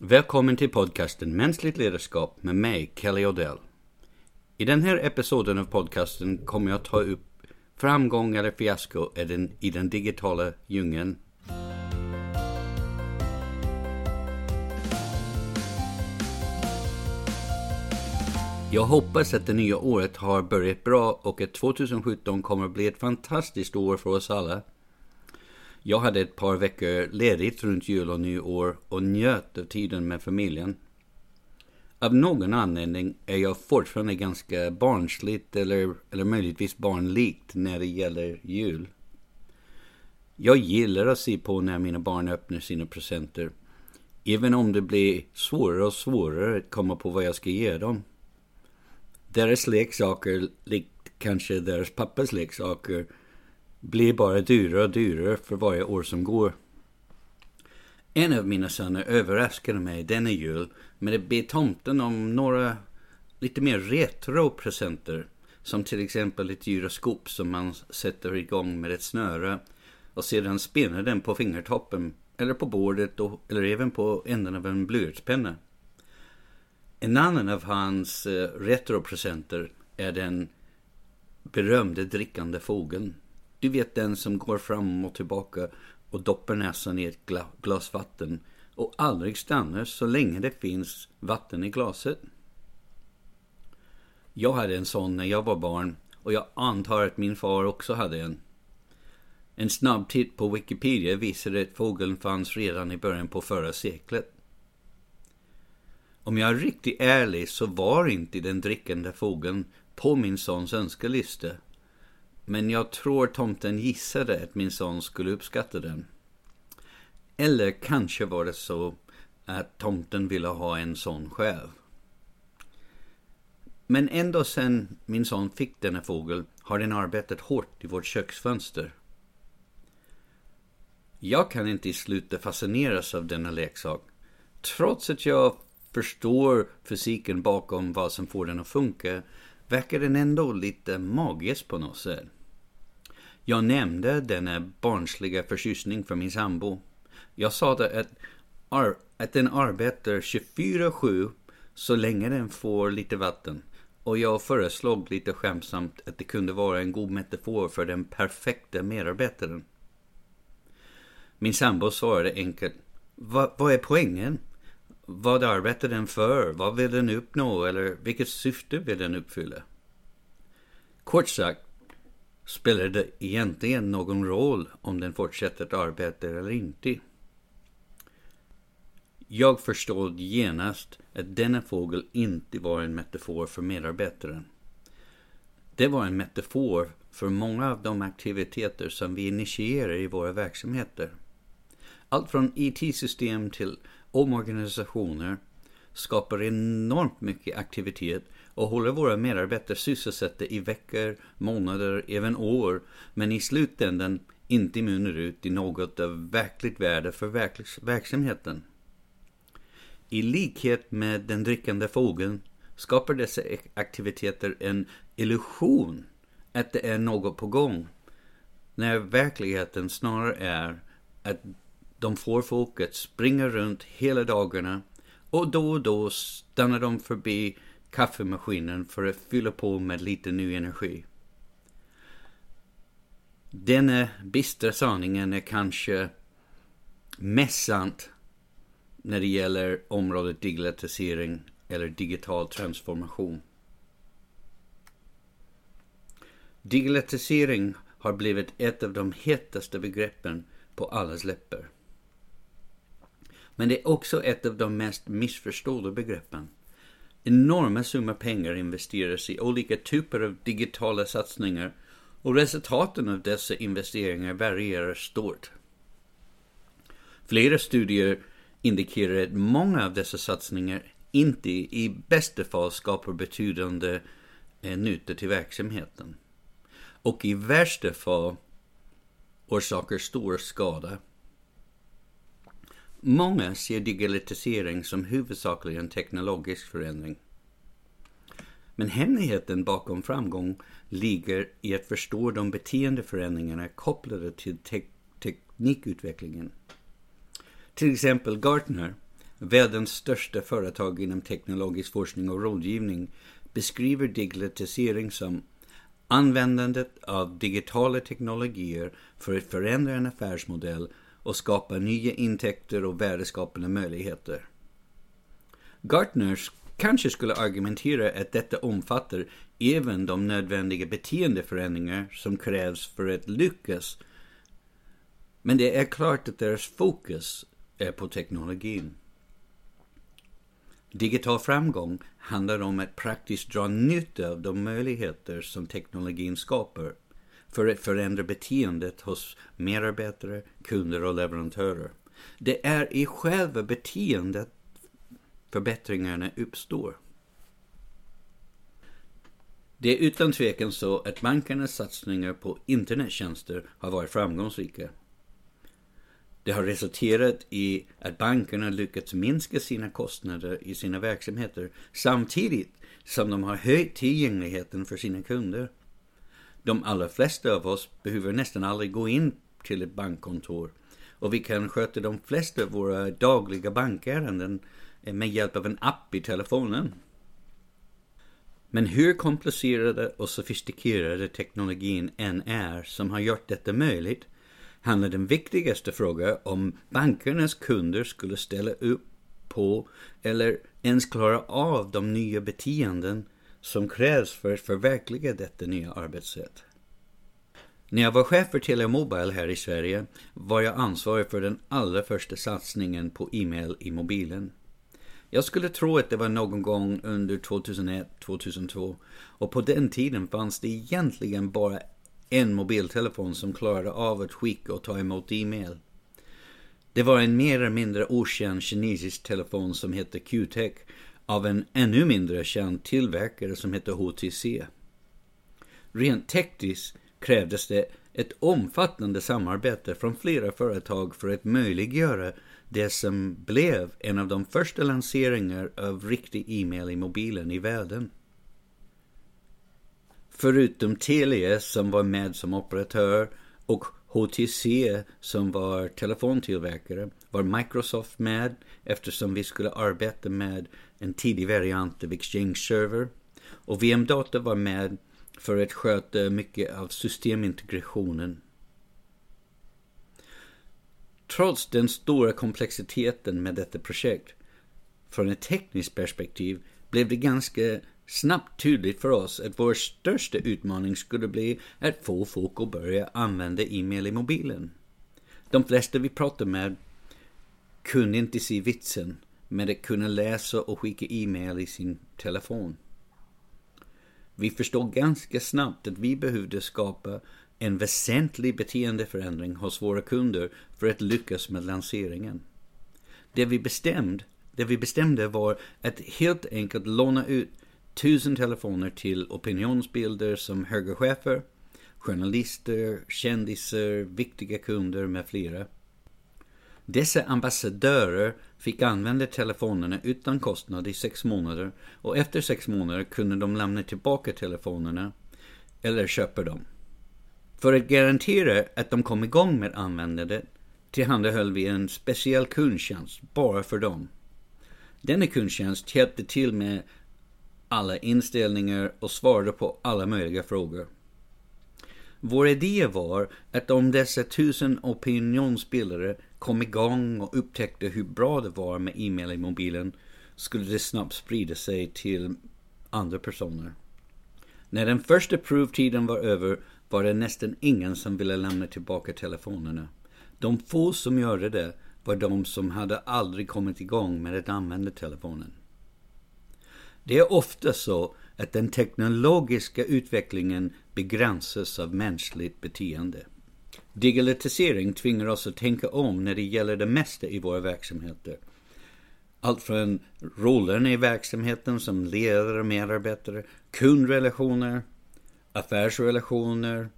Välkommen till podcasten Mänskligt ledarskap med mig, Kelly Odell. I den här episoden av podcasten kommer jag ta upp framgång eller fiasko i den, i den digitala djungeln. Jag hoppas att det nya året har börjat bra och att 2017 kommer att bli ett fantastiskt år för oss alla. Jag hade ett par veckor ledigt runt jul och nyår och njöt av tiden med familjen. Av någon anledning är jag fortfarande ganska barnsligt eller, eller möjligtvis barnlikt när det gäller jul. Jag gillar att se på när mina barn öppnar sina presenter. Även om det blir svårare och svårare att komma på vad jag ska ge dem. Deras leksaker, likt kanske deras pappas leksaker, blir bara dyrare och dyrare för varje år som går. En av mina söner överraskade mig denna jul med att be tomten om några lite mer retro presenter. Som till exempel ett gyroskop som man sätter igång med ett snöre och sedan spinner den på fingertoppen eller på bordet och, eller även på änden av en blyertspenna. En annan av hans eh, retro retropresenter är den berömde drickande fågeln. Du vet den som går fram och tillbaka och doppar näsan i ett gla glas vatten och aldrig stannar så länge det finns vatten i glaset. Jag hade en sån när jag var barn och jag antar att min far också hade en. En snabb titt på Wikipedia visade att fågeln fanns redan i början på förra seklet. Om jag är riktigt ärlig så var inte den drickande fågeln på min sons önskelista. Men jag tror tomten gissade att min son skulle uppskatta den. Eller kanske var det så att tomten ville ha en sån själv. Men ända sen min son fick denna fågel har den arbetat hårt i vårt köksfönster. Jag kan inte sluta fascineras av denna leksak. Trots att jag förstår fysiken bakom vad som får den att funka verkar den ändå lite magisk på något sätt. Jag nämnde denna barnsliga förtjusning för min sambo. Jag sa att, ar att den arbetar 24-7 så länge den får lite vatten. Och jag föreslog lite skämtsamt att det kunde vara en god metafor för den perfekta medarbetaren. Min sambo svarade enkelt. Vad är poängen? Vad arbetar den för? Vad vill den uppnå? Eller vilket syfte vill den uppfylla? Kort sagt, spelar det egentligen någon roll om den fortsätter att arbeta eller inte? Jag förstod genast att denna fågel inte var en metafor för medarbetaren. Det var en metafor för många av de aktiviteter som vi initierar i våra verksamheter. Allt från IT-system till omorganisationer skapar enormt mycket aktivitet och håller våra medarbetare sysselsatta i veckor, månader, även år, men i slutändan inte mynnar ut i något av verkligt värde för verksamheten. I likhet med den drickande fågeln skapar dessa aktiviteter en illusion att det är något på gång, när verkligheten snarare är att de får folk att springa runt hela dagarna och då och då stannar de förbi kaffemaskinen för att fylla på med lite ny energi. Denna bistra sanningen är kanske mest sant när det gäller området digitalisering eller digital transformation. Digitalisering har blivit ett av de hetaste begreppen på allas läppar. Men det är också ett av de mest missförstådda begreppen. Enorma summor pengar investeras i olika typer av digitala satsningar och resultaten av dessa investeringar varierar stort. Flera studier indikerar att många av dessa satsningar inte i bästa fall skapar betydande eh, nytta till verksamheten. Och i värsta fall orsakar stor skada. Många ser digitalisering som huvudsakligen teknologisk förändring. Men hemligheten bakom framgång ligger i att förstå de beteendeförändringarna kopplade till te teknikutvecklingen. Till exempel Gartner världens största företag inom teknologisk forskning och rådgivning, beskriver digitalisering som användandet av digitala teknologier för att förändra en affärsmodell och skapa nya intäkter och värdeskapande möjligheter. Gartners kanske skulle argumentera att detta omfattar även de nödvändiga beteendeförändringar som krävs för att lyckas. Men det är klart att deras fokus är på teknologin. Digital framgång handlar om att praktiskt dra nytta av de möjligheter som teknologin skapar för att förändra beteendet hos medarbetare, kunder och leverantörer. Det är i själva beteendet förbättringarna uppstår. Det är utan tvekan så att bankernas satsningar på internettjänster har varit framgångsrika. Det har resulterat i att bankerna lyckats minska sina kostnader i sina verksamheter samtidigt som de har höjt tillgängligheten för sina kunder. De allra flesta av oss behöver nästan aldrig gå in till ett bankkontor och vi kan sköta de flesta av våra dagliga bankärenden eh, med hjälp av en app i telefonen. Men hur komplicerade och sofistikerade teknologin än är som har gjort detta möjligt handlar den viktigaste frågan om bankernas kunder skulle ställa upp på eller ens klara av de nya beteenden som krävs för att förverkliga detta nya arbetssätt. När jag var chef för Telemobile här i Sverige var jag ansvarig för den allra första satsningen på e-mail i mobilen. Jag skulle tro att det var någon gång under 2001-2002 och på den tiden fanns det egentligen bara en mobiltelefon som klarade av att skicka och ta emot e-mail. Det var en mer eller mindre okänd kinesisk telefon som hette Q-Tech av en ännu mindre känd tillverkare som hette HTC. Rent tekniskt krävdes det ett omfattande samarbete från flera företag för att möjliggöra det som blev en av de första lanseringar av riktig e-mail i mobilen i världen. Förutom Telia som var med som operatör och HTC som var telefontillverkare var Microsoft med eftersom vi skulle arbeta med en tidig variant av Exchange Server och VM Data var med för att sköta mycket av systemintegrationen. Trots den stora komplexiteten med detta projekt från ett tekniskt perspektiv blev det ganska snabbt tydligt för oss att vår största utmaning skulle bli att få folk att börja använda e-mail i mobilen. De flesta vi pratade med kunde inte se vitsen med att kunna läsa och skicka e-mail i sin telefon. Vi förstod ganska snabbt att vi behövde skapa en väsentlig beteendeförändring hos våra kunder för att lyckas med lanseringen. Det vi, bestämde, det vi bestämde var att helt enkelt låna ut tusen telefoner till opinionsbilder som högerchefer, journalister, kändisar, viktiga kunder med flera. Dessa ambassadörer fick använda telefonerna utan kostnad i sex månader och efter sex månader kunde de lämna tillbaka telefonerna eller köpa dem. För att garantera att de kom igång med användandet tillhandahöll vi en speciell kundtjänst bara för dem. Denna kundtjänst hjälpte till med alla inställningar och svarade på alla möjliga frågor. Vår idé var att om dessa tusen opinionsbildare kom igång och upptäckte hur bra det var med e-mail i mobilen skulle det snabbt sprida sig till andra personer. När den första provtiden var över var det nästan ingen som ville lämna tillbaka telefonerna. De få som gjorde det var de som hade aldrig kommit igång med att använda telefonen. Det är ofta så att den teknologiska utvecklingen begränsas av mänskligt beteende. Digitalisering tvingar oss att tänka om när det gäller det mesta i våra verksamheter. Allt från rollerna i verksamheten som ledare och medarbetare, kundrelationer, affärsrelationer,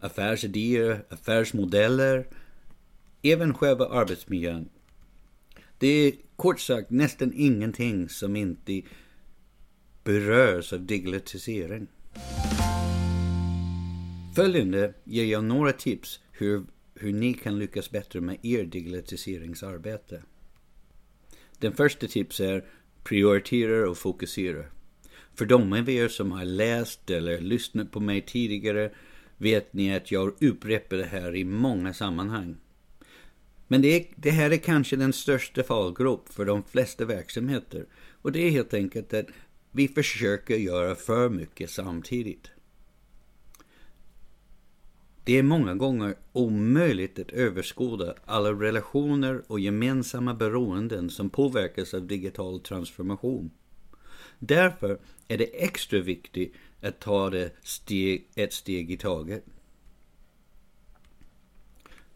affärsidéer, affärsmodeller, även själva arbetsmiljön. Det är kort sagt nästan ingenting som inte berörs av digitalisering. Följande ger jag några tips hur, hur ni kan lyckas bättre med er digitaliseringsarbete. Den första tipset är prioritera och fokusera. För de av er som har läst eller lyssnat på mig tidigare vet ni att jag upprepar det här i många sammanhang. Men det, är, det, här är kanske den största fallgrop för de flesta verksamheter. Och det är helt enkelt att vi försöker göra för mycket samtidigt. Det är många gånger omöjligt att överskåda alla relationer och gemensamma beroenden som påverkas av digital transformation. Därför är det extra viktigt att ta det steg, ett steg i taget.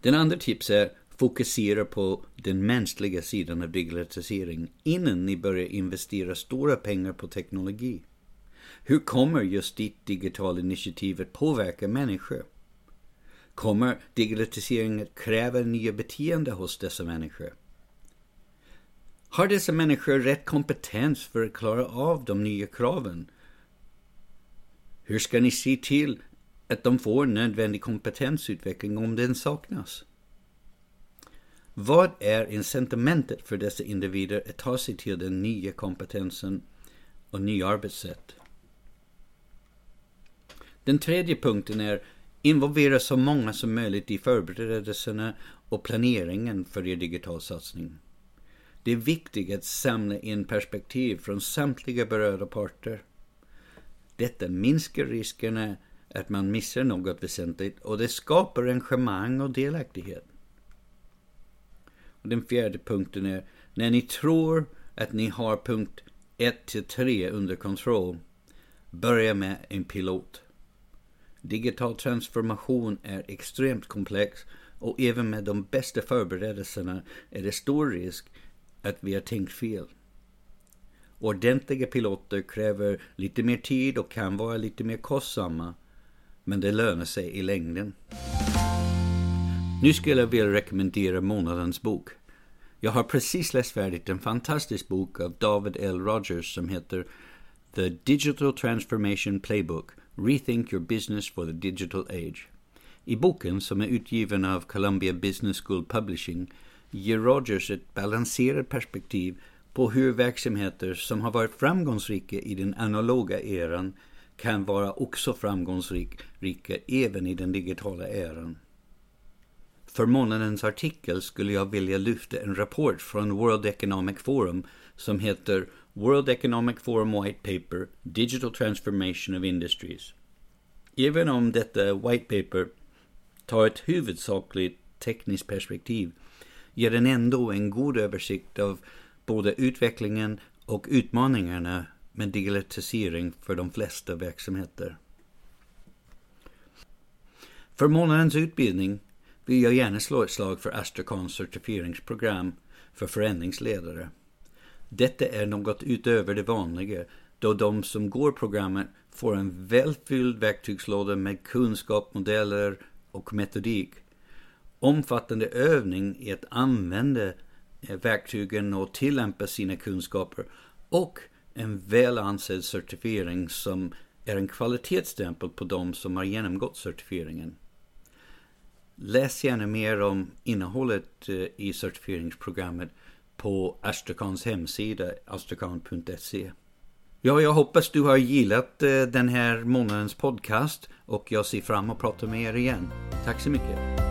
Den andra tipset är fokusera på den mänskliga sidan av digitalisering innan ni börjar investera stora pengar på teknologi. Hur kommer just ditt digitala initiativ att påverka människor? Kommer digitaliseringen att kräva nya beteenden hos dessa människor? Har dessa människor rätt kompetens för att klara av de nya kraven? Hur ska ni se till att de får nödvändig kompetensutveckling om den saknas? Vad är incitamentet för dessa individer att ta sig till den nya kompetensen och nya arbetssätt? Den tredje punkten är involvera så många som möjligt i förberedelserna och planeringen för er digital satsning. Det är viktigt att samla in perspektiv från samtliga berörda parter. Detta minskar riskerna att man missar något väsentligt och det skapar engagemang och delaktighet. Och den fjärde punkten är, när ni tror att ni har punkt 1 till 3 under kontroll, börja med en pilot. Digital transformation är extremt komplex och även med de bästa förberedelserna är det stor risk att vi har tänkt fel. Ordentliga piloter kräver lite mer tid och kan vara lite mer kostsamma, men det lönar sig i längden. Nu skulle jag vilja rekommendera månadens bok. Jag har precis läst färdigt en fantastisk bok av David L. Rogers som heter The Digital Transformation Playbook Rethink Your Business for the Digital Age. I boken, som är utgiven av Columbia Business School Publishing, ger Rogers ett balanserat perspektiv på hur verksamheter som har varit framgångsrika i den analoga eran kan vara också framgångsrika även i den digitala eran. För månadens artikel skulle jag vilja lyfta en rapport från World Economic Forum som heter World Economic Forum White Paper Digital Transformation of Industries. Även om detta White Paper tar ett huvudsakligt tekniskt perspektiv ger den ändå en god översikt av både utvecklingen och utmaningarna med digitalisering för de flesta verksamheter. För månadens utbildning vill jag gärna slå ett slag för Astracons certifieringsprogram för förändringsledare. Detta är något utöver det vanliga då de som går programmet får en välfylld verktygslåda med kunskap, modeller och metodik. Omfattande övning i att använda eh, verktygen och tillämpa sina kunskaper och en väl ansedd certifiering som är en kvalitetsstämpel på de som har genomgått certifieringen. Läs gärna mer om innehållet eh, i certifieringsprogrammet på Astrakans hemsida, astrakan.se. Ja, jag hoppas du har gillat eh, den här månadens podcast och jag ser fram emot att prata med er igen. Tack så mycket.